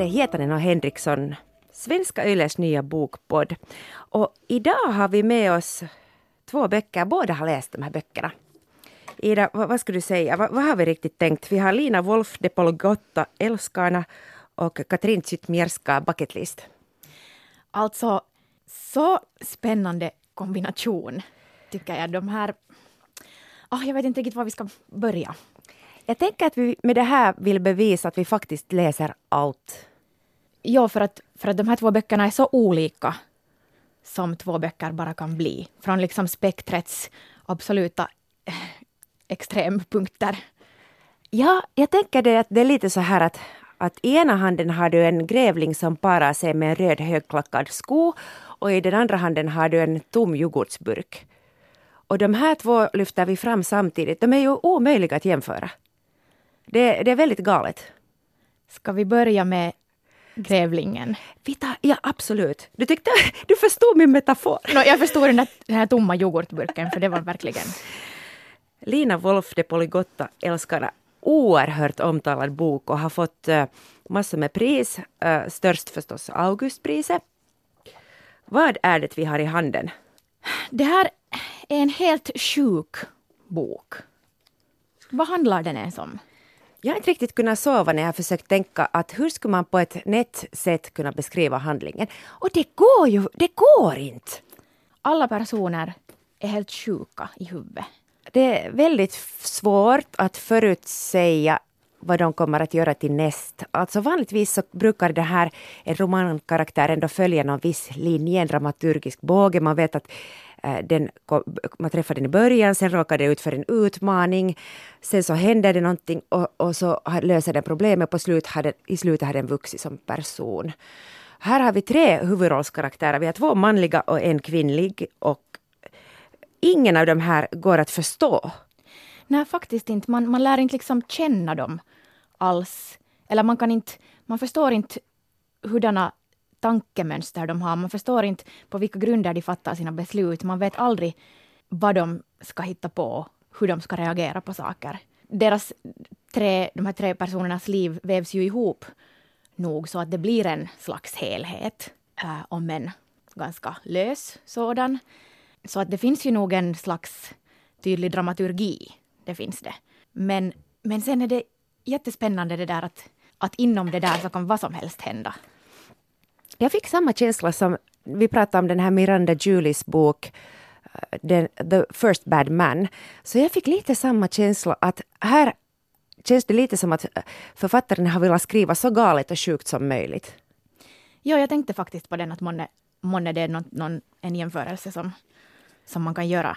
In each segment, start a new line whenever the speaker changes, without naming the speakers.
är Hietanen och Henriksson, Svenska Yles nya bokpodd. Och idag har vi med oss två böcker, båda har läst de här böckerna. Ida, vad, vad skulle du säga, vad, vad, har vi riktigt tänkt? Vi har Lina Wolf, De Polgotta, Älskarna och Katrin Zytmierska, Bucketlist.
Alltså, så spännande kombination tycker jag. De här... Oh, jag vet inte riktigt var vi ska börja.
Jag tänker att vi med det här vill bevisa att vi faktiskt läser allt.
Ja, för att, för att de här två böckerna är så olika som två böcker bara kan bli. Från liksom spektrets absoluta eh, extrempunkter.
Ja, jag tänker det att det är lite så här att, att i ena handen har du en grävling som parar sig med en röd högklackad sko och i den andra handen har du en tom yoghurtsburk. Och de här två lyfter vi fram samtidigt. De är ju omöjliga att jämföra. Det, det är väldigt galet.
Ska vi börja med grävlingen?
Vi tar, ja, absolut. Du tyckte, du förstod min metafor.
No, jag förstod den, där, den här tomma yoghurtburken, för det var verkligen...
Lina Wolf de Poligotta älskar oerhört omtalad bok och har fått uh, massor med pris. Uh, störst förstås Augustpriset. Vad är det vi har i handen?
Det här är en helt sjuk bok. Vad handlar den ens om?
Jag har inte riktigt kunnat sova när jag försökt tänka att hur skulle man på ett nätt sätt kunna beskriva handlingen? Och det går ju, det går inte!
Alla personer är helt sjuka i huvudet.
Det är väldigt svårt att förutsäga vad de kommer att göra till näst. Alltså vanligtvis så brukar det här, en romankaraktär ändå följa någon viss linje, en dramaturgisk båge. Man vet att Eh, den, man träffar den i början, sen råkar det ut för en utmaning. Sen så händer det någonting och, och så löser den problemet. På slut har den, I slutet har den vuxit som person. Här har vi tre huvudrollskaraktärer. Vi har två manliga och en kvinnlig. Och ingen av de här går att förstå.
Nej, faktiskt inte. Man, man lär inte liksom känna dem alls. Eller man kan inte... Man förstår inte hurdana tankemönster de har. Man förstår inte på vilka grunder de fattar sina beslut. Man vet aldrig vad de ska hitta på, hur de ska reagera på saker. Deras tre, de här tre personernas liv vävs ju ihop nog så att det blir en slags helhet, äh, om en ganska lös sådan. Så att det finns ju nog en slags tydlig dramaturgi, det finns det. Men, men sen är det jättespännande det där att, att inom det där så kan vad som helst hända.
Jag fick samma känsla som vi pratade om den här Miranda Julies bok den, The First Bad Man. Så jag fick lite samma känsla att här känns det lite som att författaren har velat skriva så galet och sjukt som möjligt.
Ja, jag tänkte faktiskt på den att månne, månne det är någon, någon, en jämförelse som, som man kan göra.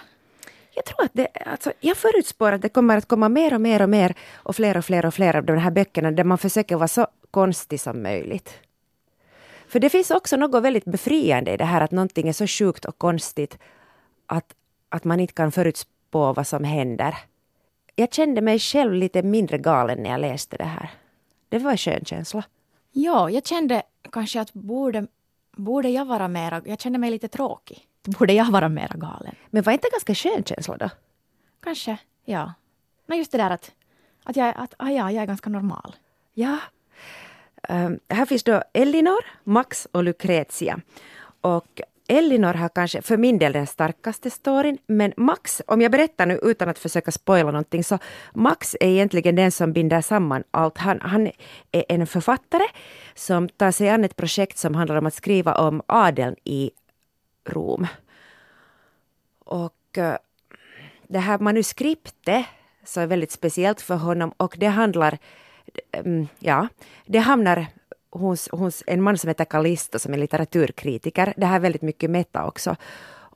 Jag tror att det, alltså, jag förutspår att det kommer att komma mer och mer och mer och fler och fler och fler av de här böckerna där man försöker vara så konstig som möjligt. För det finns också något väldigt befriande i det här att någonting är så sjukt och konstigt att, att man inte kan förutspå vad som händer. Jag kände mig själv lite mindre galen när jag läste det här. Det var en skön känsla.
Ja, jag kände kanske att borde, borde jag vara mera... Jag kände mig lite tråkig. Borde jag vara mera galen?
Men var inte ganska skön känsla då?
Kanske, ja. Men just det där att, att, jag, att ah ja, jag är ganska normal.
Ja, Ehm, här finns då Elinor, Max och Lucretia. Och Elinor har kanske för min del den starkaste storyn, men Max, om jag berättar nu utan att försöka spoila någonting, så Max är egentligen den som binder samman allt. Han, han är en författare som tar sig an ett projekt som handlar om att skriva om adeln i Rom. Och eh, det här manuskriptet så är väldigt speciellt för honom och det handlar ja, det hamnar hos, hos en man som heter Callisto som är litteraturkritiker. Det här är väldigt mycket meta också.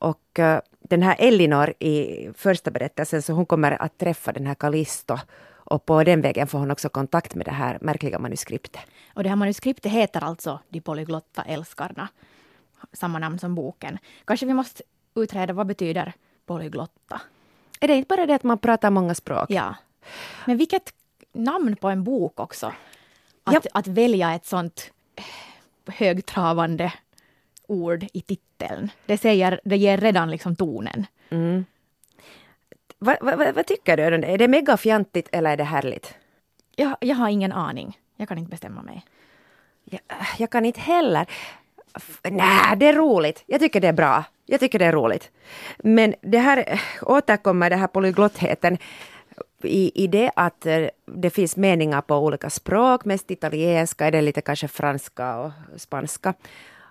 Och uh, den här Elinor i första berättelsen, så hon kommer att träffa den här Callisto och på den vägen får hon också kontakt med det här märkliga manuskriptet.
Och det här manuskriptet heter alltså De polyglotta älskarna. Samma namn som boken. Kanske vi måste utreda vad betyder polyglotta?
Är det inte bara det att man pratar många språk?
Ja. Men vilket namn på en bok också. Att, ja. att välja ett sånt högtravande ord i titeln. Det, säger, det ger redan liksom tonen. Mm.
Vad va, va, va tycker du? Är det mega fjantigt eller är det härligt?
Jag, jag har ingen aning. Jag kan inte bestämma mig.
Jag, jag kan inte heller. Nej, det är roligt. Jag tycker det är bra. Jag tycker det är roligt. Men det här återkommer, den här polyglottheten i, i det att eh, det finns meningar på olika språk, mest italienska, är det lite kanske franska och spanska.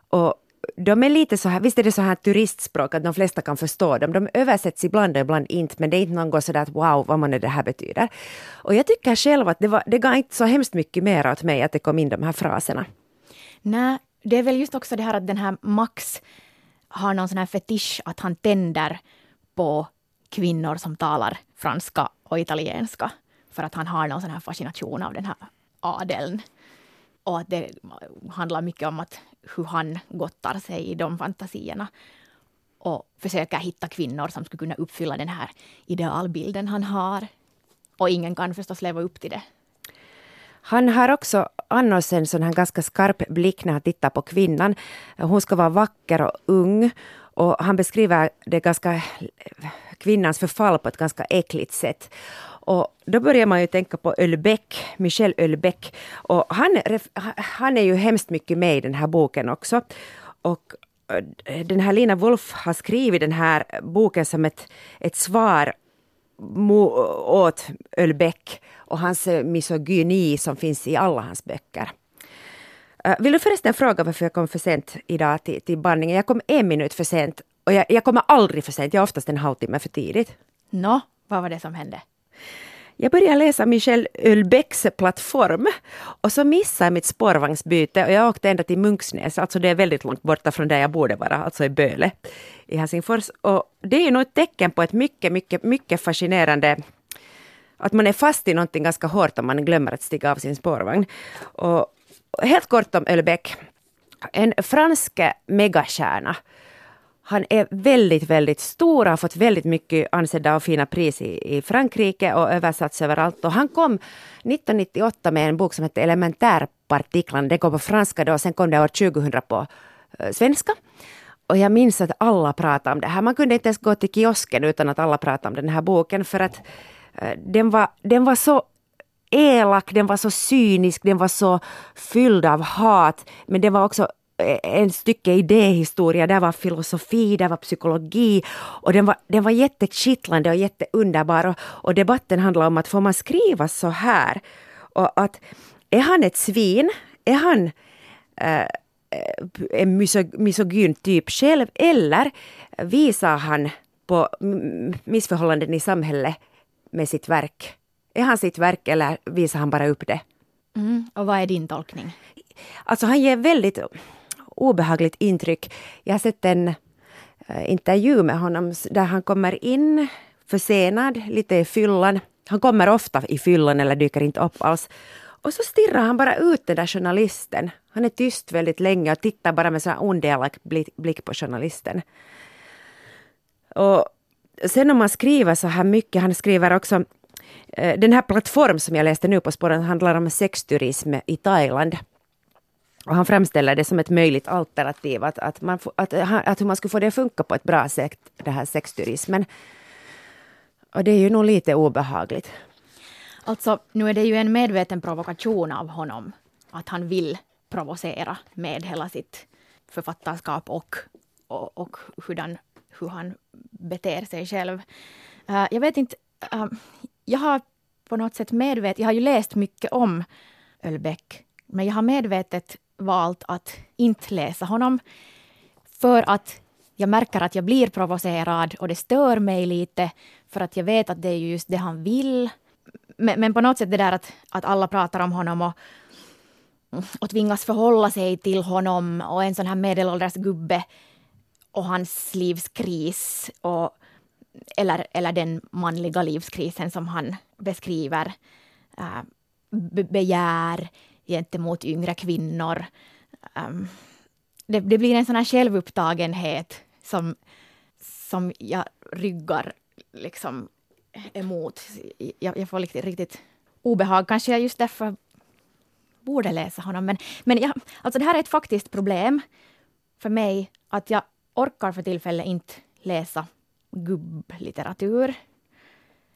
Och de är lite så här, visst är det så här turistspråk att de flesta kan förstå dem. De översätts ibland och ibland inte, men det är inte någon gång sådär att wow, vad man det här betyder. Och jag tycker själv att det, var, det gav inte så hemskt mycket mer åt mig att det kom in de här fraserna.
Nej, det är väl just också det här att den här Max har någon sån här fetisch att han tänder på kvinnor som talar franska och italienska. För att han har någon sån här fascination av den här adeln. Och att det handlar mycket om att hur han gottar sig i de fantasierna. Och försöker hitta kvinnor som skulle kunna uppfylla den här idealbilden han har. Och ingen kan förstås leva upp till det.
Han har också annars en sån här ganska skarp blick när han tittar på kvinnan. Hon ska vara vacker och ung. Och han beskriver det ganska, kvinnans förfall på ett ganska äckligt sätt. Och då börjar man ju tänka på Ölbeck, Michel Ölbeck. Och han, han är ju hemskt mycket med i den här boken också. Och eh, den här Lina Wolf har skrivit den här boken som ett, ett svar åt Ölbeck och hans eh, misogyni som finns i alla hans böcker. Eh, vill du förresten fråga varför jag kom för sent idag till, till bandningen? Jag kom en minut för sent och jag, jag kommer aldrig för sent, jag är oftast en halvtimme för tidigt.
Nå, no, vad var det som hände?
Jag började läsa Michel Ölbecks plattform och så missade jag mitt spårvagnsbyte och jag åkte ända till Munksnäs, alltså det är väldigt långt borta från där jag borde vara, alltså i Böle i Helsingfors. Och det är nog ett tecken på ett mycket, mycket, mycket fascinerande att man är fast i någonting ganska hårt om man glömmer att stiga av sin spårvagn. Och helt kort om Ölbeck. En fransk megastjärna han är väldigt, väldigt stor, har fått väldigt mycket ansedda och fina pris i, i Frankrike och översatts överallt. Och han kom 1998 med en bok som hette Elementärpartiklarna. Den kom på franska då, sen kom det år 2000 på uh, svenska. Och jag minns att alla pratade om det här. Man kunde inte ens gå till kiosken utan att alla pratade om den här boken för att uh, den, var, den var så elak, den var så cynisk, den var så fylld av hat. Men den var också en stycke idéhistoria, där var filosofi, där var psykologi och den var, den var jättekittlande och jätteunderbar och, och debatten handlar om att får man skriva så här? Och att är han ett svin? Är han äh, en misogyn typ själv eller visar han på missförhållanden i samhället med sitt verk? Är han sitt verk eller visar han bara upp det?
Mm, och vad är din tolkning?
Alltså han ger väldigt obehagligt intryck. Jag har sett en eh, intervju med honom där han kommer in försenad, lite i fyllan. Han kommer ofta i fyllan eller dyker inte upp alls. Och så stirrar han bara ut den där journalisten. Han är tyst väldigt länge och tittar bara med så här ondelak blick på journalisten. Och sen om man skriver så här mycket, han skriver också eh, den här plattform som jag läste nu på spåren handlar om sexturism i Thailand. Och han framställer det som ett möjligt alternativ, att, att, man, att, att hur man skulle få det att funka på ett bra sätt, det här sexturismen. Och det är ju nog lite obehagligt.
Alltså, nu är det ju en medveten provokation av honom, att han vill provocera med hela sitt författarskap och, och, och hurdan, hur han beter sig själv. Uh, jag vet inte, uh, jag har på något sätt medvetet, jag har ju läst mycket om Ölbeck, men jag har medvetet valt att inte läsa honom. För att jag märker att jag blir provocerad och det stör mig lite. För att jag vet att det är just det han vill. Men, men på något sätt det där att, att alla pratar om honom och, och tvingas förhålla sig till honom och en sån här medelålders gubbe och hans livskris och, eller, eller den manliga livskrisen som han beskriver. Äh, begär, gentemot yngre kvinnor. Um, det, det, blir en sån här självupptagenhet som, som jag ryggar liksom emot. Jag, jag får riktigt, riktigt obehag. Kanske jag just därför borde läsa honom. Men, men jag, alltså det här är ett faktiskt problem för mig att jag orkar för tillfället inte läsa gubblitteratur.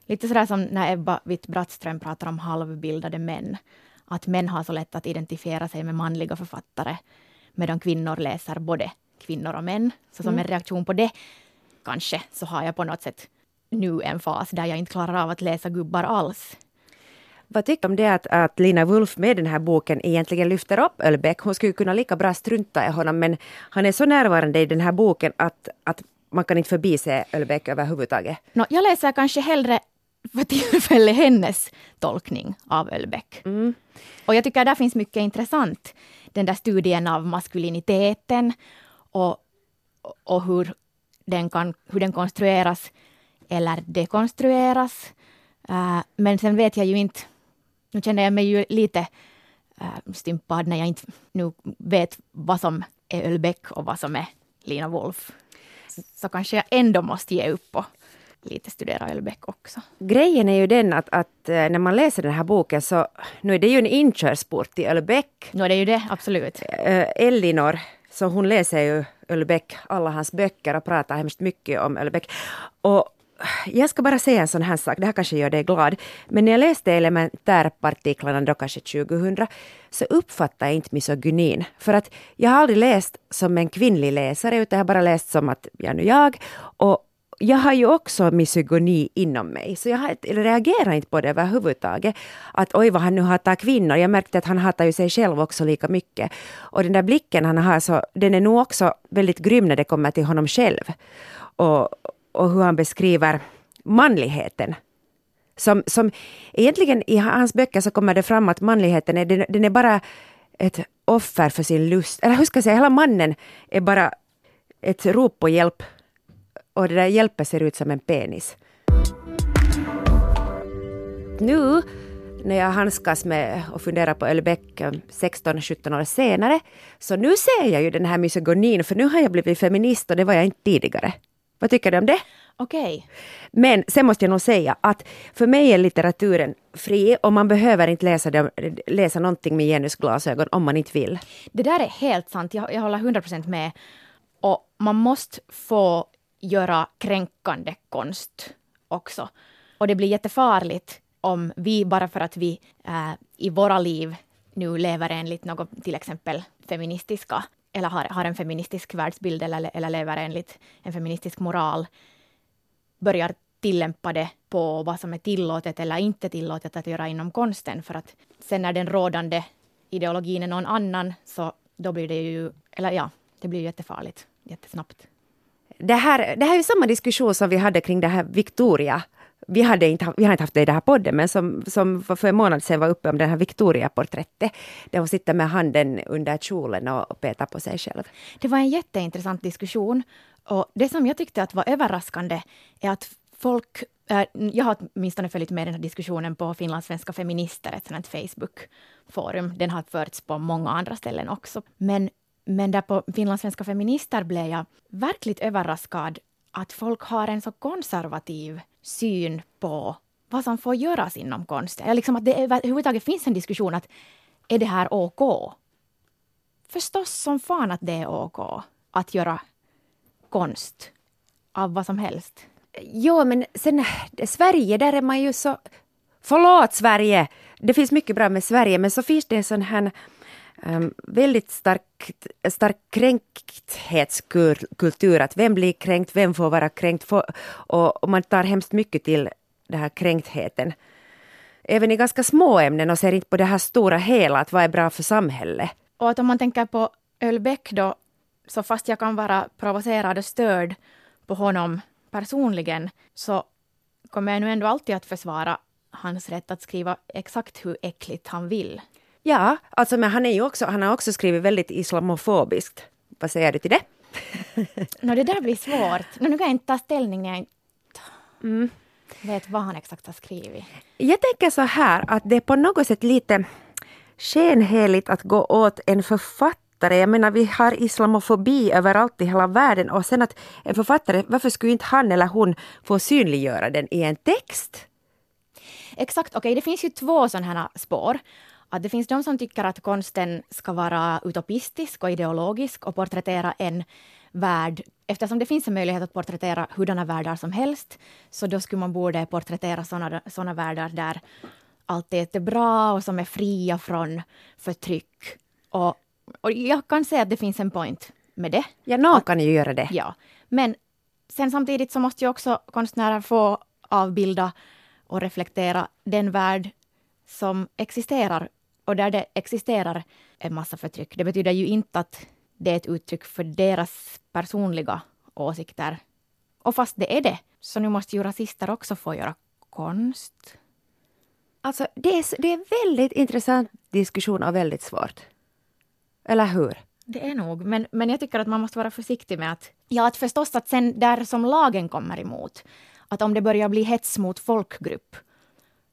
Lite sådär som när Ebba Witt-Brattström pratar om halvbildade män att män har så lätt att identifiera sig med manliga författare medan kvinnor läser både kvinnor och män. Så som mm. en reaktion på det kanske så har jag på något sätt nu en fas där jag inte klarar av att läsa gubbar alls.
Vad tycker du om det att, att Lina Wulf med den här boken egentligen lyfter upp Ölbeck? Hon skulle kunna lika bra strunta i honom men han är så närvarande i den här boken att, att man kan inte förbise Ölbeck överhuvudtaget.
No, jag läser kanske hellre för tillfället hennes tolkning av Ölbeck. Mm. Och jag tycker där finns mycket intressant. Den där studien av maskuliniteten och, och hur, den kan, hur den konstrueras eller dekonstrueras. Uh, men sen vet jag ju inte, nu känner jag mig ju lite uh, stympad när jag inte nu vet vad som är Ölbeck och vad som är Lina Wolf. Så, kanske jag ändå måste ge upp och lite studera Ölbeck också.
Grejen är ju den att, att, eh, när man läser den här boken så nu är det ju en inkörsport till Ölbeck.
Nu är det ju det, absolut.
Elinor, så hon läser ju Ölbeck, alla hans böcker och pratar hemskt mycket om Ölbeck. Och jag ska bara säga en sån här sak, det här kanske gör dig glad. Men när jag läste elementärpartiklarna då kanske 2000 så uppfattade jag inte misogynin. För att jag har aldrig läst som en kvinnlig läsare utan jag har bara läst som att jag nu jag. Och jag har ju också misogyni inom mig, så jag har, reagerar inte på det överhuvudtaget. Att oj vad han nu hatar kvinnor. Jag märkte att han hatar ju sig själv också lika mycket. Och den där blicken han har, så, den är nog också väldigt grym när det kommer till honom själv. Och, och hur han beskriver manligheten. Som, som egentligen i hans böcker så kommer det fram att manligheten är, den, den är bara ett offer för sin lust. Eller hur ska jag säga, hela mannen är bara ett rop på hjälp. Och det där hjälpen ser ut som en penis. Nu när jag handskas med och funderar på Ölbeck 16-17 år senare, så nu ser jag ju den här misogonin, för nu har jag blivit feminist och det var jag inte tidigare. Vad tycker du om det?
Okej. Okay.
Men sen måste jag nog säga att för mig är litteraturen fri och man behöver inte läsa, det, läsa någonting med genusglasögon om man inte vill.
Det där är helt sant, jag, jag håller 100% med. Och man måste få göra kränkande konst också. Och det blir jättefarligt om vi, bara för att vi äh, i våra liv nu lever enligt något, till exempel feministiska eller har, har en feministisk världsbild eller, eller lever enligt en feministisk moral börjar tillämpa det på vad som är tillåtet eller inte tillåtet att göra inom konsten. För att sen när den rådande ideologin är någon annan så då blir det ju, eller ja, det blir jättefarligt jättesnabbt.
Det här, det här är ju samma diskussion som vi hade kring det här Victoria vi, hade inte, vi har inte haft det i den här podden, men som, som för en månad sedan var uppe om den här Victoria-porträttet, där hon sitter med handen under kjolen och petar på sig själv.
Det var en jätteintressant diskussion. Och det som jag tyckte att var överraskande är att folk äh, jag har åtminstone följt med den här diskussionen på finlandssvenska feminister, ett Facebook-forum. Den har förts på många andra ställen också. Men, men där på finlandssvenska feminister blev jag verkligt överraskad att folk har en så konservativ syn på vad som får göras inom konsten. Liksom att det överhuvudtaget finns en diskussion att är det här OK? Förstås som fan att det är OK att göra konst av vad som helst.
Jo, men sen eh, Sverige, där är man ju så... Förlåt Sverige! Det finns mycket bra med Sverige, men så finns det en sån här Ehm, väldigt stark, stark kränkthetskultur. Att vem blir kränkt, vem får vara kränkt? Får, och, och, man tar hemskt mycket till den här kränktheten. Även i ganska små ämnen och ser inte på det här stora hela, att vad är bra för samhället.
Och att om man tänker på Ölbeck då, så fast jag kan vara provocerad och störd på honom personligen, så kommer jag nu ändå alltid att försvara hans rätt att skriva exakt hur äckligt han vill.
Ja, alltså men han, är ju också, han har också skrivit väldigt islamofobiskt. Vad säger du till det?
no, det där blir svårt. No, nu kan jag inte ta ställning när jag inte mm. vet vad han exakt har skrivit.
Jag tänker så här att det är på något sätt lite skenheligt att gå åt en författare. Jag menar, vi har islamofobi överallt i hela världen och sen att en författare, varför skulle inte han eller hon få synliggöra den i en text?
Exakt, okej, okay, det finns ju två sådana här spår att det finns de som tycker att konsten ska vara utopistisk och ideologisk och porträttera en värld, eftersom det finns en möjlighet att porträttera hurdana världar som helst, så då skulle man borde porträttera sådana såna världar där allt är jättebra och som är fria från förtryck. Och, och jag kan säga att det finns en point med det.
Ja, någon kan ju göra det.
Ja, men sen samtidigt så måste ju också konstnärer få avbilda och reflektera den värld som existerar och där det existerar en massa förtryck. Det betyder ju inte att det är ett uttryck för deras personliga åsikter. Och fast det är det, så nu måste ju rasister också få göra konst.
Alltså, det är, det är en väldigt intressant diskussion och väldigt svårt. Eller hur?
Det är nog, men, men jag tycker att man måste vara försiktig med att... Ja, att förstås att sen där som lagen kommer emot, att om det börjar bli hets mot folkgrupp,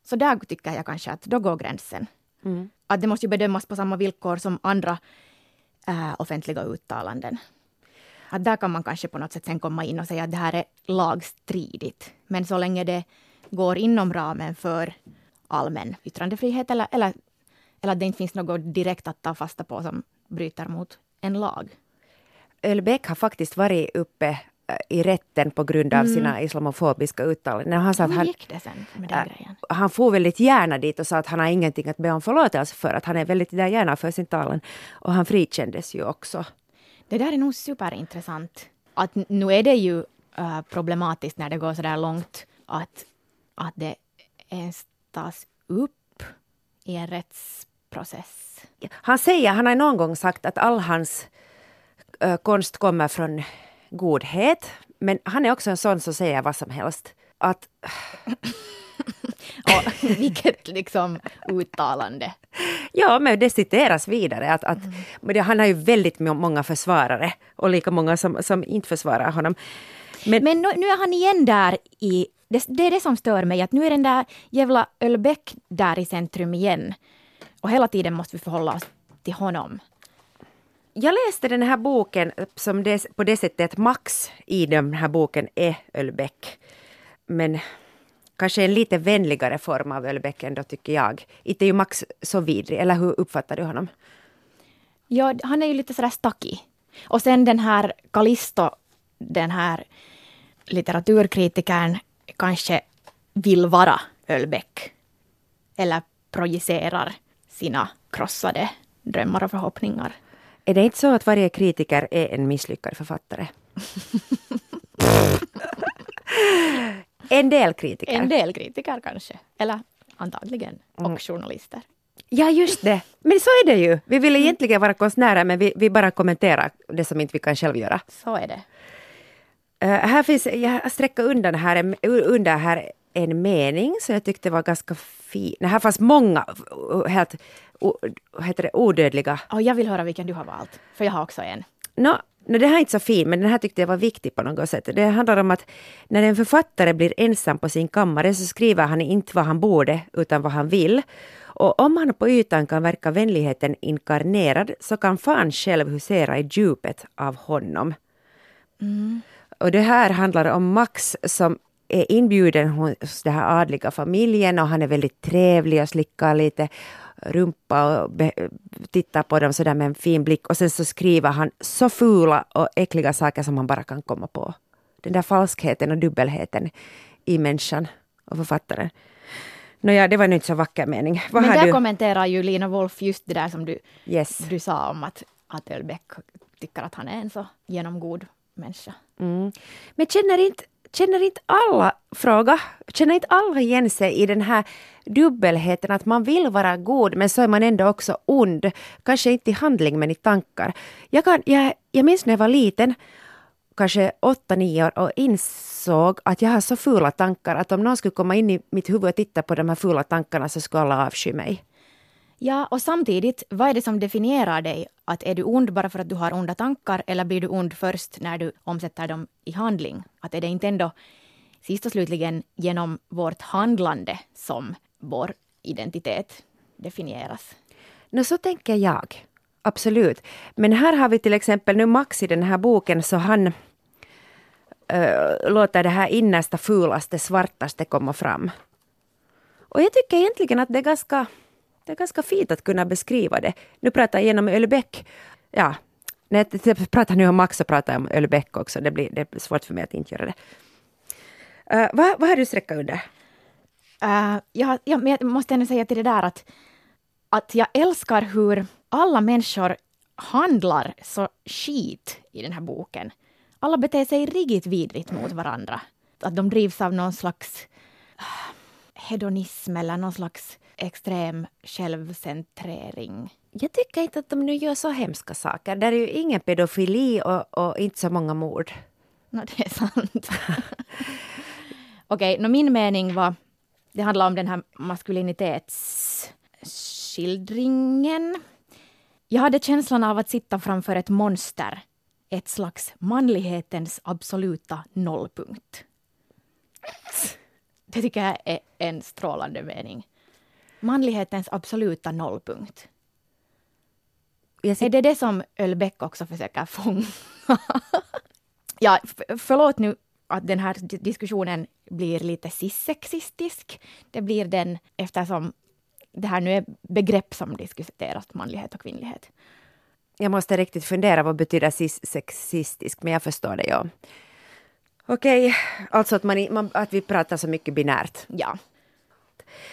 så där tycker jag kanske att då går gränsen. Mm. Att det måste ju bedömas på samma villkor som andra äh, offentliga uttalanden. Att där kan man kanske på något sätt sen komma in och säga att det här är lagstridigt. Men så länge det går inom ramen för allmän yttrandefrihet eller, eller, eller att det inte finns något direkt att ta fasta på som bryter mot en lag.
Ölbeck har faktiskt varit uppe i rätten på grund av mm. sina islamofobiska uttalanden.
Han sa att han, gick det sen med den äh, grejen?
Han får väldigt gärna dit och sa att han har ingenting att be om förlåtelse för. Att han är väldigt där gärna för sin talan. Och han frikändes ju också.
Det där är nog superintressant. Att nu är det ju uh, problematiskt när det går så där långt att, att det ens tas upp i en rättsprocess.
Han säger, han har någon gång sagt att all hans uh, konst kommer från godhet. Men han är också en sån som säger vad som helst. Att...
och, vilket liksom uttalande.
Ja, men det citeras vidare. Att, att, mm. han har ju väldigt många försvarare och lika många som, som inte försvarar honom.
Men, men nu, nu, är han igen där i... Det, det, är det som stör mig, att nu är den där jävla Ölbeck där i centrum igen. Och hela tiden måste vi förhålla oss till honom.
Jag läste den här boken som det, på det sättet att Max i den här boken är Ölbeck. Men kanske en lite vänligare form av Ölbeck ändå tycker jag. Inte är ju Max så vidrig, eller hur uppfattar du honom?
Ja, han är ju lite sådär stackig. Och sen den här Callisto, den här litteraturkritikern, kanske vill vara Ölbeck. Eller projicerar sina krossade drömmar och förhoppningar.
Är det inte så att varje kritiker är en misslyckad författare? en del kritiker.
En del kritiker kanske. Eller antagligen. Och mm. journalister.
Ja, just det. Men så är det ju. Vi vill egentligen vara konstnärer men vi, vi bara kommenterar det som inte vi kan själv göra.
Så är det.
Uh, här finns, jag sträcker undan här, under här en mening som jag tyckte var ganska fin. Här fanns många helt heter det, odödliga.
Oh, jag vill höra vilken du har valt, för jag har också en.
No, no, det här är inte så fin, men den här tyckte jag var viktig på något sätt. Det handlar om att när en författare blir ensam på sin kammare så skriver han inte vad han borde, utan vad han vill. Och om han på ytan kan verka vänligheten inkarnerad så kan fan själv husera i djupet av honom. Mm. Och det här handlar om Max som är inbjuden hos den här adliga familjen och han är väldigt trevlig och slickar lite rumpa och tittar på dem sådär med en fin blick och sen så skriver han så fula och äckliga saker som man bara kan komma på. Den där falskheten och dubbelheten i människan och författaren. Nåja, det var nu inte så vacker mening.
Vad Men där du? kommenterar ju Lina Wolf just det där som du,
yes.
du sa om att, att Ölbeck tycker att han är en så genomgod människa.
Mm. Men känner inte Känner inte alla, fråga, känner inte alla igen sig i den här dubbelheten att man vill vara god men så är man ändå också ond. Kanske inte i handling men i tankar. Jag, kan, jag, jag minns när jag var liten, kanske åtta nio år och insåg att jag har så fula tankar att om någon skulle komma in i mitt huvud och titta på de här fula tankarna så skulle alla avsky mig.
Ja, och samtidigt, vad är det som definierar dig? Att är du ond bara för att du har onda tankar eller blir du ond först när du omsätter dem i handling? Att är det inte ändå sist och slutligen genom vårt handlande som vår identitet definieras?
No, så tänker jag. Absolut. Men här har vi till exempel nu Max i den här boken så han äh, låter det här innersta, fulaste, svartaste komma fram. Och jag tycker egentligen att det är ganska det är ganska fint att kunna beskriva det. Nu pratar jag igenom Ölbeck. Ja, när jag pratar nu om Max så pratar jag om Ölbeck också. Det blir, det blir svårt för mig att inte göra det. Eh, uh, vad, vad har du sträckat under?
Eh, uh, jag, jag, jag måste ändå säga till det där att, att jag älskar hur alla människor handlar så skit i den här boken. Alla beter sig riktigt vidrigt mot varandra. Att de drivs av någon slags eh, hedonism eller någon slags extrem självcentrering.
Jag tycker inte att de nu gör så hemska saker. Det är ju ingen pedofili och, och inte så många mord.
No, det är sant. Okej, okay, no, min mening var... Det handlar om den här maskulinitetsskildringen. Jag hade känslan av att sitta framför ett monster. Ett slags manlighetens absoluta nollpunkt. Det tycker jag är en strålande mening. Manlighetens absoluta nollpunkt. Är det det som Ölbeck också försöker fånga? ja, förlåt nu att den här diskussionen blir lite cissexistisk. Det blir den eftersom det här nu är begrepp som diskuteras, manlighet och kvinnlighet.
Jag måste riktigt fundera vad betyder cissexistisk, men jag förstår det, ja. Okej, alltså att, man, att vi pratar så mycket binärt.
Ja.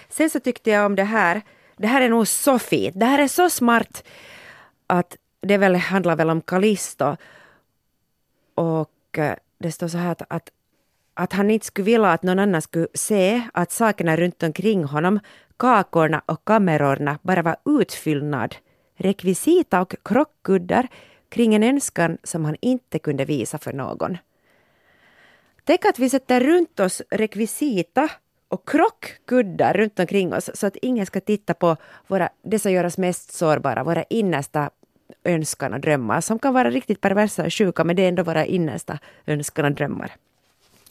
Sen så tyckte jag om det här, det här är nog så fint, det här är så smart att det väl handlar väl om Callisto och eh, det står så här att, att, att han inte skulle vilja att någon annan skulle se att sakerna runt omkring honom, kakorna och kamerorna bara var utfyllnad, rekvisita och krockkuddar kring en önskan som han inte kunde visa för någon. Tänk att vi sätter runt oss rekvisita och krockkuddar runt omkring oss så att ingen ska titta på våra, det som gör oss mest sårbara, våra innersta önskan och drömmar som kan vara riktigt perversa och sjuka men det är ändå våra innersta önskan och drömmar.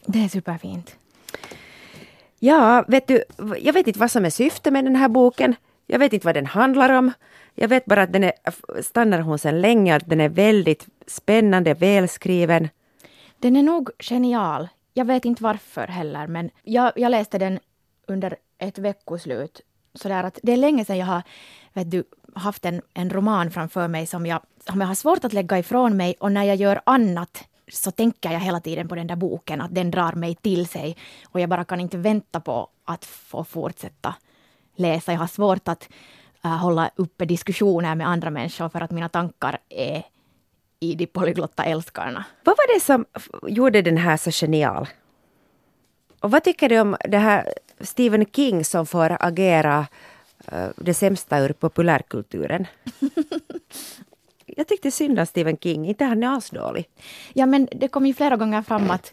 Det är superfint.
Ja, vet du, jag vet inte vad som är syftet med den här boken. Jag vet inte vad den handlar om. Jag vet bara att den är, stannar hon sedan länge, att den är väldigt spännande, välskriven.
Den är nog genial. Jag vet inte varför heller, men jag, jag läste den under ett veckoslut. Så där att det är länge sedan jag har vet du, haft en, en roman framför mig som jag, som jag har svårt att lägga ifrån mig och när jag gör annat så tänker jag hela tiden på den där boken, att den drar mig till sig och jag bara kan inte vänta på att få fortsätta läsa. Jag har svårt att uh, hålla uppe diskussioner med andra människor för att mina tankar är i de polyglotta älskarna.
Vad var det som gjorde den här så genial? Och vad tycker du om det här Stephen King som får agera uh, det sämsta ur populärkulturen? Jag tyckte synd om Stephen King, inte han är asdålig.
Ja men det kom ju flera gånger fram att,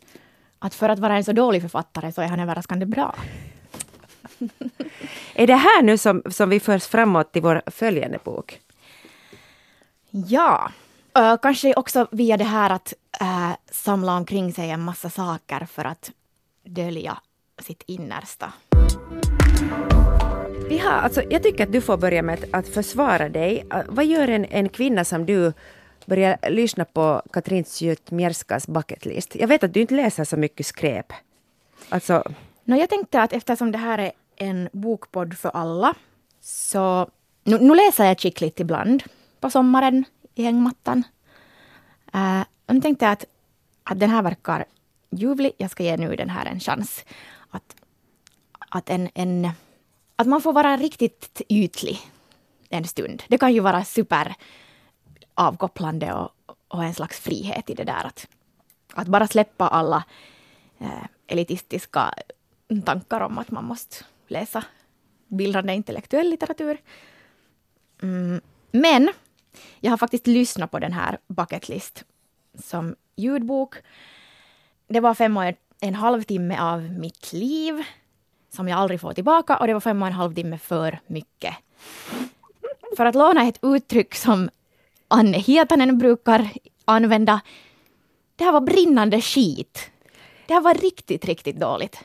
att för att vara en så dålig författare så är han överraskande bra.
är det här nu som, som vi förs framåt till vår följande bok?
Ja, Uh, kanske också via det här att uh, samla omkring sig en massa saker för att dölja sitt innersta.
Vi har, alltså, jag tycker att du får börja med att, försvara dig. Vad gör en, en kvinna som du börjar lyssna på Katrin Zytomierskas bucketlist? Jag vet att du inte läser så mycket skräp. Alltså...
No, jag tänkte att eftersom det här är en bokpodd för alla så nu, nu läser jag skickligt ibland på sommaren i hängmattan. Uh, eh, nu tänkte jag att, att den här verkar ljuvlig. Jag ska ge nu den här en chans. Att, att, en, en, att man får vara riktigt ytlig en stund. Det kan ju vara super avkopplande och, och en slags frihet i det där. Att, att bara släppa alla eh, elitistiska tankar om att man måste läsa bildande intellektuell litteratur. Mm. Men jag har faktiskt lyssnat på den här Bucket List som ljudbok. Det var fem och en halv timme av mitt liv som jag aldrig får tillbaka och det var fem och en halv timme för mycket. För att låna ett uttryck som Anne Hietanen brukar använda. Det här var brinnande skit. Det här var riktigt, riktigt dåligt.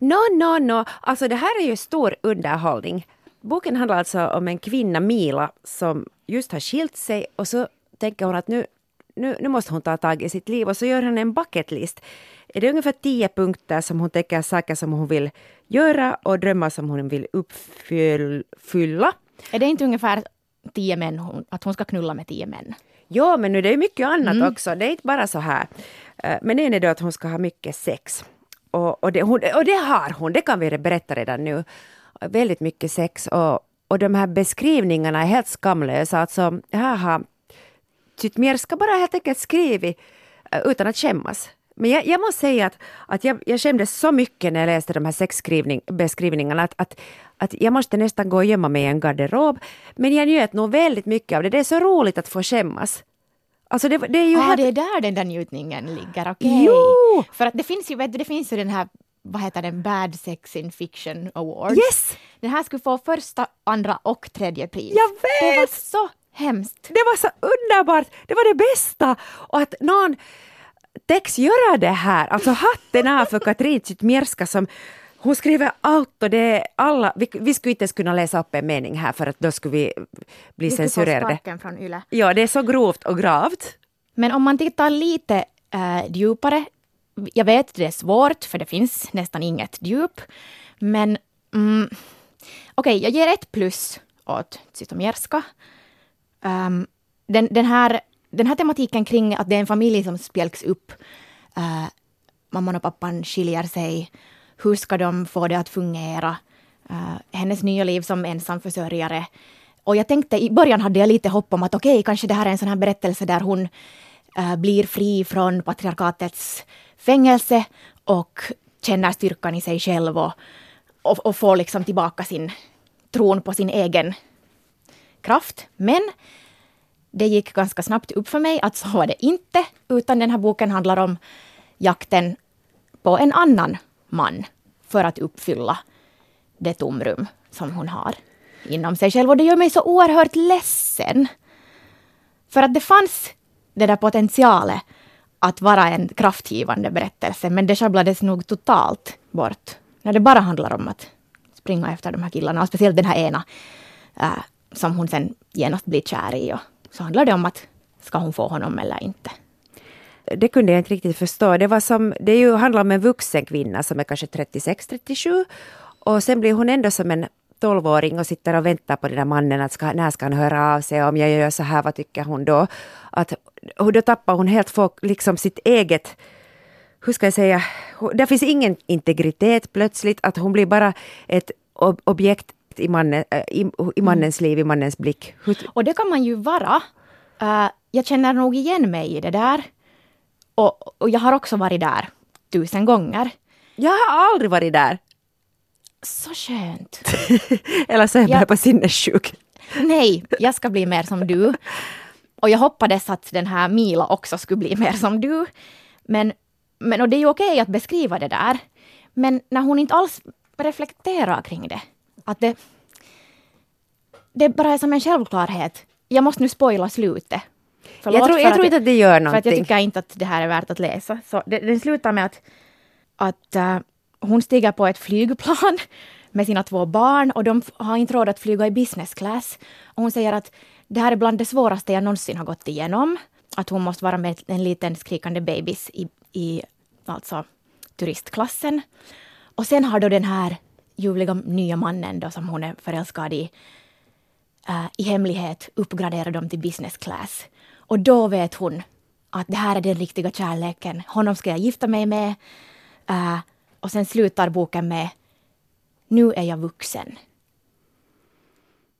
No, no, no. Alltså det här är ju stor underhållning. Boken handlar alltså om en kvinna, Mila, som just har skilt sig och så tänker hon att nu, nu, nu måste hon ta tag i sitt liv och så gör hon en bucketlist. Är det ungefär tio punkter som hon tänker saker som hon vill göra och drömmar som hon vill uppfylla.
Är det inte ungefär tio män, hon, att hon ska knulla med tio män?
Ja, men nu det är mycket annat mm. också. Det är inte bara så här. Eh, men en är då att hon ska ha mycket sex. och, och, det, hon, och det har hon, det kan vi berätta redan nu. Väldigt mycket sex och, och de här beskrivningarna är helt skamlösa. Alltså, här har Zytmierska bara helt enkelt skrivit eh, utan att skämmas. Men jag, jag måste säga att, att jag, jag skämdes så mycket när jag läste de här sexbeskrivningarna att, att, att jag måste nästan gå och gömma mig i en garderob. Men jag njöt nog väldigt mycket av det. Det är så roligt att få skämmas. Alltså det, det är ju
ah,
helt...
det är där den där njutningen ligger, okej.
Jo!
För att det finns ju, vet du, det finns ju den här, vad heter den, Bad Sex in Fiction Award.
Yes!
Den här skulle få första, andra och tredje pris.
Jag
Det var
vet!
så hemskt.
Det var så underbart! Det var det bästa! Och att någon text göra det här, alltså hatten av för Katrin Zytmierska som hon skriver allt och det är alla, vi, vi skulle inte ens kunna läsa upp en mening här för att då skulle vi bli
Vi
censurerade.
från Yle.
Ja, det är så grovt och gravt.
Men om man tittar lite äh, djupare, jag vet det är svårt för det finns nästan inget djup, men mm, okej, jag ger ett plus åt Zytomierska. Um, den, den, här, den här tematiken kring att det är en familj som spjälks upp, Uh, mamman och pappan skiljer sig, hur ska de få det att fungera, Uh, hennes nya liv som ensamförsörjare, och jag tänkte, i början hade jag lite hopp om att okej, kanske det här är en sån här berättelse där hon uh, blir fri från patriarkatets fängelse och känner styrkan i sig själv och, och, och får liksom tillbaka sin tron på sin egen kraft. Men det gick ganska snabbt upp för mig att så var det inte, utan den här boken handlar om jakten på en annan man för att uppfylla det tomrum som hon har inom sig själv. Och det gör mig så oerhört ledsen. För att det fanns det där potentialet att vara en kraftgivande berättelse, men det sjabblades nog totalt bort. När det bara handlar om att springa efter de här killarna, och speciellt den här ena äh, som hon sen genast blir kär i. Och så handlar det om att ska hon få honom eller inte.
Det kunde jag inte riktigt förstå. Det, var som, det är ju, handlar om en vuxen kvinna som är kanske 36-37 och sen blir hon ändå som en tolvåring och sitter och väntar på den där mannen, att ska, när ska han höra av sig, om jag gör så här, vad tycker hon då? Att, och då tappar hon helt folk, liksom sitt eget, hur ska jag säga, det finns ingen integritet plötsligt, att hon blir bara ett ob objekt i, mannen, äh, i, i mannens liv, i mannens blick.
Och det kan man ju vara. Uh, jag känner nog igen mig i det där. Och, och jag har också varit där tusen gånger.
jag har aldrig varit där.
Så skönt.
Eller så är jag bara sinnessjuk.
Nej, jag ska bli mer som du. Och jag hoppades att den här Mila också skulle bli mer som du. Men, men och det är ju okej att beskriva det där. Men när hon inte alls reflekterar kring det. Att det, det bara är som en självklarhet. Jag måste nu spoila slutet. Förlåt
Jag tror,
för
jag tror inte att det gör
För att jag
någonting.
tycker inte att det här är värt att läsa. Så det, den slutar med att, att eh, hon stiger på ett flygplan med sina två barn och de har inte råd att flyga i business class. Och hon säger att det här är bland det svåraste jag någonsin har gått igenom. Att hon måste vara med en liten skrikande bebis i, i alltså turistklassen. Och sen har då den här ljuvliga nya mannen då som hon är förälskad i eh, i hemlighet uppgraderar dem till business class. Och då vet hon att det här är den riktiga kärleken. Honom ska jag gifta mig med. Uh, och sen slutar boken med Nu är jag vuxen.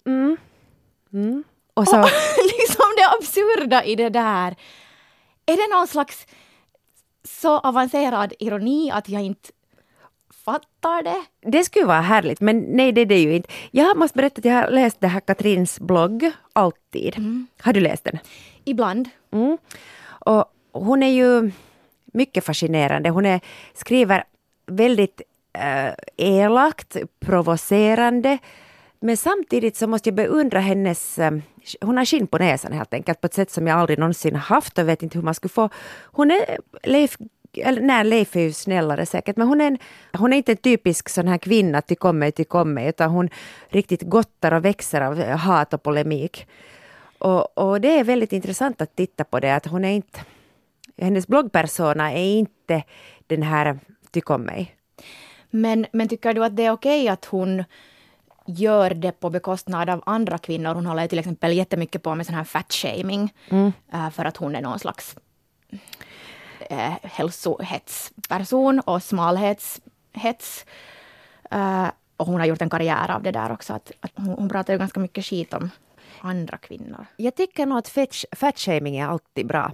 Mm. Mm.
Och så,
liksom det absurda i det där. Är det någon slags så avancerad ironi att jag inte fattar det?
det skulle vara härligt, men nej det är det ju inte. Jag måste berätta att jag har läst det här Katrins blogg, Alltid. Har du läst den?
Ibland.
Mm. Och hon är ju mycket fascinerande. Hon är, skriver väldigt äh, elakt, provocerande. Men samtidigt så måste jag beundra hennes... Eh, hon har skinn på näsan helt enkelt på ett sätt som jag aldrig någonsin haft och vet inte hur man skulle få... Hon är Leif... Eller nej, Leif är ju snällare säkert, men hon är, en, hon är inte en typisk sån här kvinna, tyck om mig, tyck om mig, utan hon riktigt gottar och växer av hat och polemik. Och, och det är väldigt intressant att titta på det, att hon är inte... Hennes bloggpersona är inte den här tyck om mig.
Men, men tycker du att det är okej att hon gör det på bekostnad av andra kvinnor? Hon håller till exempel jättemycket på med sån här fat-shaming.
Mm.
eh, för att hon är någon slags eh, hälsohetsperson och smalhetshets. Eh, och hon har gjort en karriär av det där också. Att, att hon, hon pratar ju ganska mycket skit om andra kvinnor.
Jag tycker nog att fatshaming är alltid bra.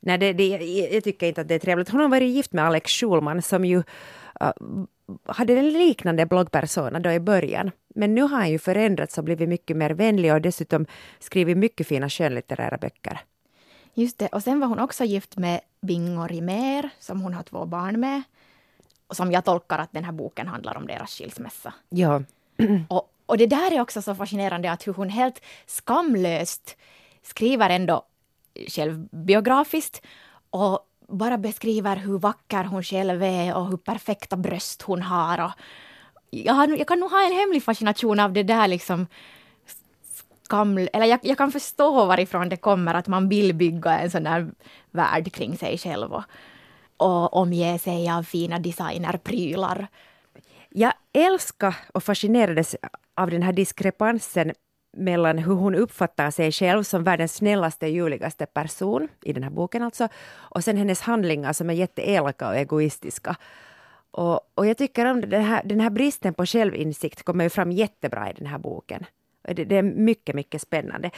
Nej, det, det, jag tycker inte att det är trevligt. Hon har varit gift med Alex Schulman som ju uh, hade en liknande bloggpersona då i början. Men nu har han ju förändrats och blivit mycket mer vänlig och dessutom skrivit mycket fina skönlitterära böcker.
Just det, och sen var hon också gift med Bingo Rimér som hon har två barn med. Och som jag tolkar att den här boken handlar om deras skilsmässa.
Ja.
Och, och det där är också så fascinerande att hur hon helt skamlöst skriver ändå självbiografiskt och bara beskriver hur vacker hon själv är och hur perfekta bröst hon har. Och jag, har, jag kan nog ha en hemlig fascination av det där liksom skam... Eller jag, jag kan förstå varifrån det kommer att man vill bygga en sån där värld kring sig själv och, och omge sig av fina designerprylar.
Jag älskar och fascinerades av den här diskrepansen mellan hur hon uppfattar sig själv som världens snällaste, ljuvligaste person, i den här boken alltså, och sen hennes handlingar som är jätteelaka och egoistiska. Och, och jag tycker om den här, den här bristen på självinsikt kommer ju fram jättebra i den här boken. Det, det, är mycket, mycket spännande.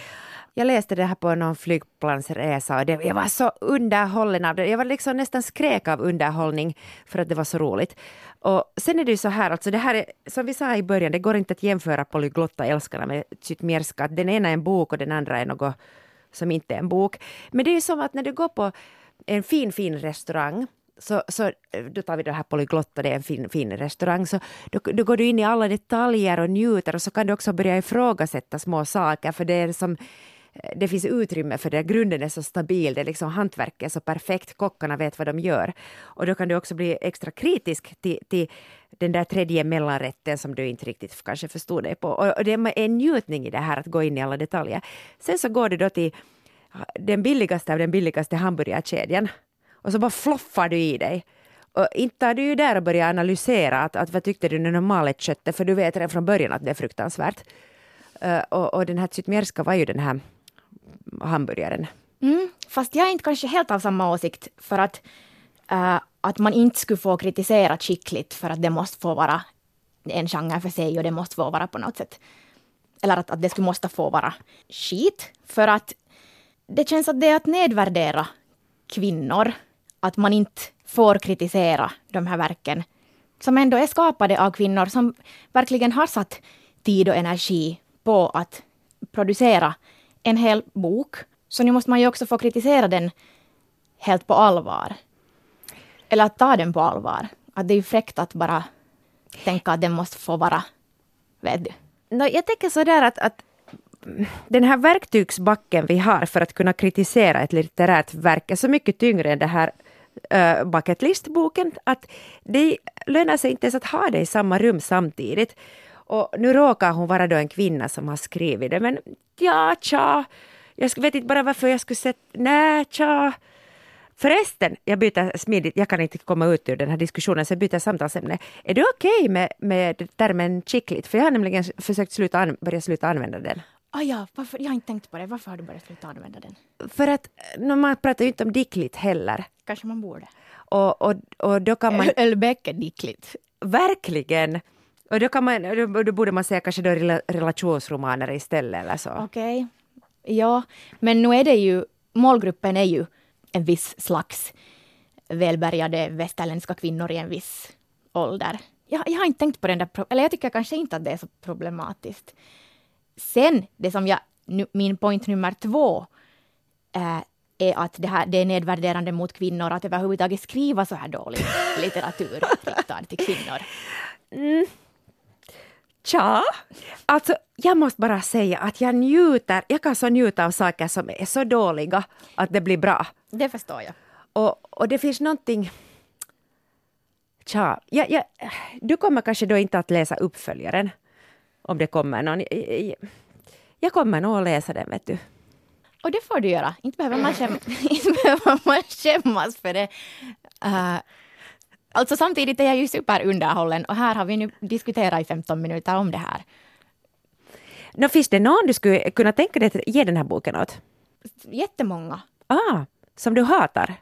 Jag läste det här på någon flygplansresa och det, jag var så underhållen av det. Jag var liksom nästan skrek av underhållning för att det var så roligt. Och sen är det ju så här, alltså det här är, som vi sa i början, det går inte att jämföra polyglotta älskarna med Zytmierska. Den ena är en bok och den andra är något som inte är en bok. Men det är ju som att när du går på en fin, fin restaurang så, så då tar vi det här polyglotta, det är en fin, fin restaurang, så då, då går du in i alla detaljer och njuter och så kan du också börja ifrågasätta små saker för det är som Eh, det finns utrymme för det. Grunden är så stabil, det är liksom hantverket är så perfekt, kockarna vet vad de gör. Och då kan du också bli extra kritisk till, till den där tredje mellanrätten som du inte riktigt kanske förstod dig på. Och, det är en njutning i det här att gå in i alla detaljer. Sen så går du då till den billigaste av den billigaste hamburgarkedjan och så bara floffar du i dig. Och inte har du ju där och börjar analysera att, att vad tyckte du när normalet köttet, för du vet redan från början att det är fruktansvärt. Uh, och, och den här Zytmierska var ju den här hamburgaren.
Mm, fast jag är inte kanske helt av samma åsikt för att, uh, att man inte skulle få kritisera skickligt för att det måste få vara en genre för sig och det måste få vara på något sätt. Eller att, att det skulle måste få vara skit. För att det känns att det är att nedvärdera kvinnor. Att man inte får kritisera de här verken som ändå är skapade av kvinnor som verkligen har satt tid och energi på att producera en hel bok. Så nu måste man ju också få kritisera den helt på allvar. Eller att ta den på allvar. Att det är ju fräckt att bara tänka att den måste få vara, vet du.
No, jag tänker sådär att, att den här verktygsbacken vi har för att kunna kritisera ett litterärt verk är så mycket tyngre än det här uh, bucket list-boken att det lönar sig inte ens att ha det i samma rum samtidigt. Och nu råkar hon vara då en kvinna som har skrivit det, men ja, tja. Jag vet inte bara varför jag skulle sätta... Nej, tja. Förresten, jag byter smidigt, jag kan inte komma ut ur den här diskussionen, så jag byter samtalsämne. Är det okej okay med, med termen chickligt? För jag har nämligen försökt sluta an, börja sluta använda den.
Ah, ja, varför, jag har inte tänkt på det. Varför har du börjat sluta använda den?
För att no, man pratar ju inte om dickligt heller.
Kanske man borde.
Och, och, och då kan man...
Ölbäck är dickligt.
Verkligen! Och då, kan man, då, då borde man säga kanske då relationsromaner istället eller så.
Okej. Okay. Ja, men nu är det ju, målgruppen är ju en viss slags välbärgade västerländska kvinnor i en viss ålder. Jag, jag har inte tänkt på den där, eller jag tycker kanske inte att det är så problematiskt. Sen, det som jag, min point nummer två äh, är att det, här, det är nedvärderande mot kvinnor att överhuvudtaget skriva så här dålig litteratur riktad till kvinnor.
Mm. Tja, alltså jag måste bara säga att jag njuter, jag kan så njuta av saker som är så dåliga att det blir bra.
Det förstår jag.
Och, och det finns någonting... Tja, jag, jag, du kommer kanske då inte att läsa uppföljaren om det kommer någon. Jag, jag kommer nog att läsa den, vet du.
Och det får du göra. Inte behöver man, skäm inte behöver man skämmas för det. Uh, alltså samtidigt är jag ju superunderhållen och här har vi nu diskuterat i 15 minuter om det här.
Nå, finns det någon du skulle kunna tänka dig att ge den här boken åt?
Jättemånga.
Ah, som du hatar?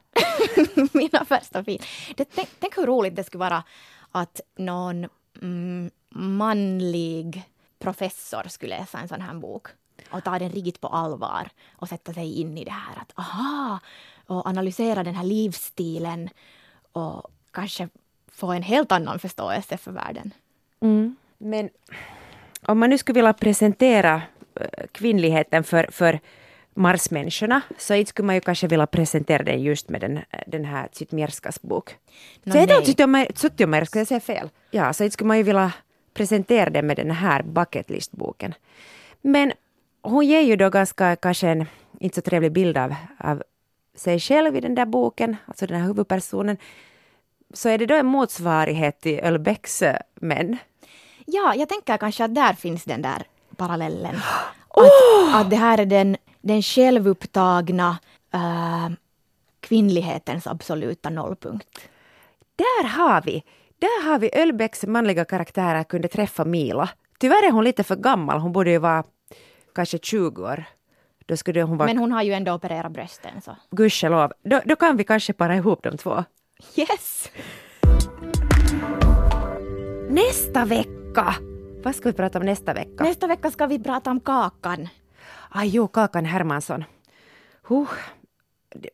Mina första film. Det, tänk, tänk hur roligt det skulle vara att någon mm, manlig professor skulle läsa en sån här bok och ta den riktigt på allvar och sätta sig in i det här. Att aha, och analysera den här livsstilen och kanske få en helt annan förståelse för världen.
Mm. Men om man nu skulle vilja presentera eh, kvinnligheten för, för Marsmänniskorna, så inte skulle man ju kanske vilja presentera den just med den, den här Zytmierskas bok. No, så heter Zytmierska, jag säger fel. Ja, så inte skulle man ju vilja presentera den med den här bucketlist-boken. Men hon ger ju då ganska kanske en inte så trevlig bild av, av sig själv i den där boken, alltså den här huvudpersonen. Så är det då en motsvarighet till Ölbecks män?
Ja, jag tänker kanske att där finns den där parallellen. Oh! Att, att det här är den, den självupptagna äh, kvinnlighetens absoluta nollpunkt.
Där har vi! Där har vi Ölbecks manliga karaktärer kunde träffa Mila. Tyvärr är hon lite för gammal, hon borde ju vara kanske 20 år.
Då skulle hon vara... Men hon har ju ändå opererat brösten så.
Gudskelov. Då, då kan vi kanske para ihop de två.
Yes!
Nästa vecka! Vad ska vi prata om nästa vecka?
Nästa vecka ska vi prata om Kakan.
Aj jo, Kakan Hermansson. Huh.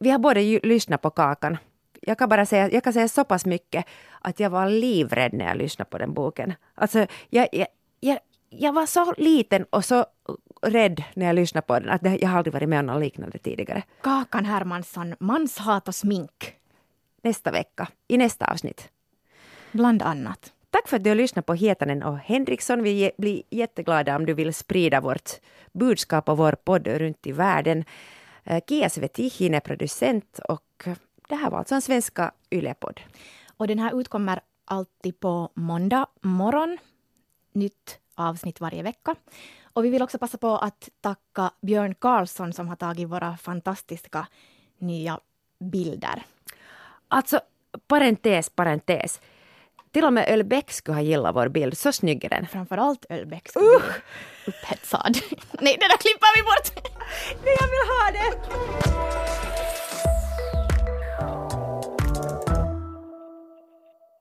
Vi har båda lyssnat på Kakan. Jag kan bara säga, jag kan säga så pass mycket att jag var livrädd när jag lyssnade på den boken. Alltså, jag, jag, jag, jag var så liten och så rädd när jag lyssnade på den att jag har aldrig varit med om något liknande tidigare.
Kakan Hermansson, manshat och smink.
Nästa vecka, i nästa avsnitt.
Bland annat.
Tack för att du har lyssnat på Hietanen och Henriksson. Vi blir jätteglada om du vill sprida vårt budskap och vår podd runt i världen. Eh, Kia Svetihin är producent och det här var alltså en svenska Yle-podd.
Och den här utkommer alltid på måndag morgon. Nytt avsnitt varje vecka. Och vi vill också passa på att tacka Björn Karlsson som har tagit våra fantastiska nya bilder.
Alltså, parentes, parentes. Till och med Ölbeck skulle ha gillat vår bild, så snygg är den.
Framförallt Ölbeck skulle uh. bli upphetsad. Nej, det där klipper vi bort!
Nej, jag vill ha det!